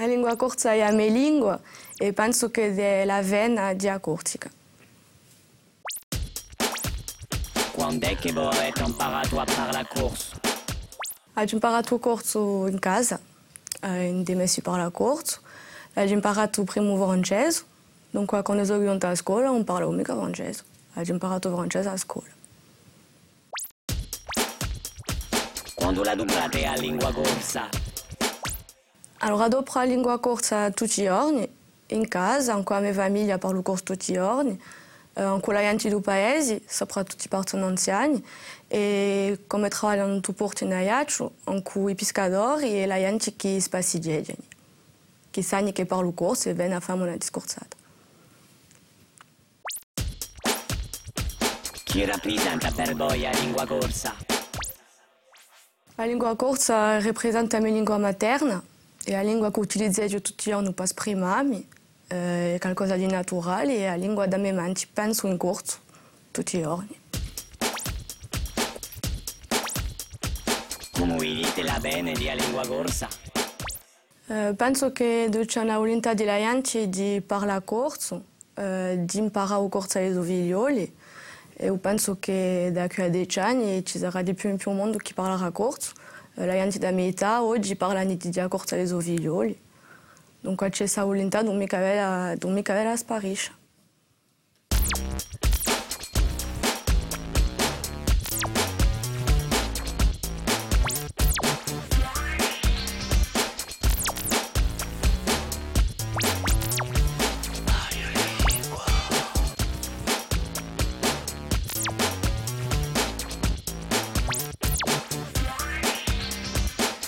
La lingua corsa è la mia lingua e penso che è la vena di Corsica. Quando che voi avete imparato a parlare corso? Ho imparato corso in casa, eh, in dimessi parla corso. Ho imparato primo francese, dunque quando sono venuta a scuola non parlavo mica francese. Ho imparato francese a scuola. Quando la dublate a lingua corsa? Allora dopo la lingua corsa tutti i giorni, in casa, anche la mia famiglia parlo corso tutti i giorni, eh, anche la gente del paese, soprattutto i persone anziani, e come lavorano in porto in Ajaccio, anche i pescatori e la gente che spassi dietro, che sanno che parlo corso e vengono a fare una discorsata. Chi rappresenta per voi la lingua corsa? La lingua corsa rappresenta la mia lingua materna e la lingua che utilizzo tutti i giorni per esprimermi, è qualcosa di naturale e la lingua da me mangi penso in corso tutti i giorni. Come dite la bene di la lingua corsa? Penso che c'è una volontà della gente di parlare corso, eh, di imparare a corso ai figlioli e io penso che da qui a dieci anni ci sarà di più in più mondo che parlerà corso. La mia età oggi parla di corso ai figlioli. Dunque c'è la sparisce.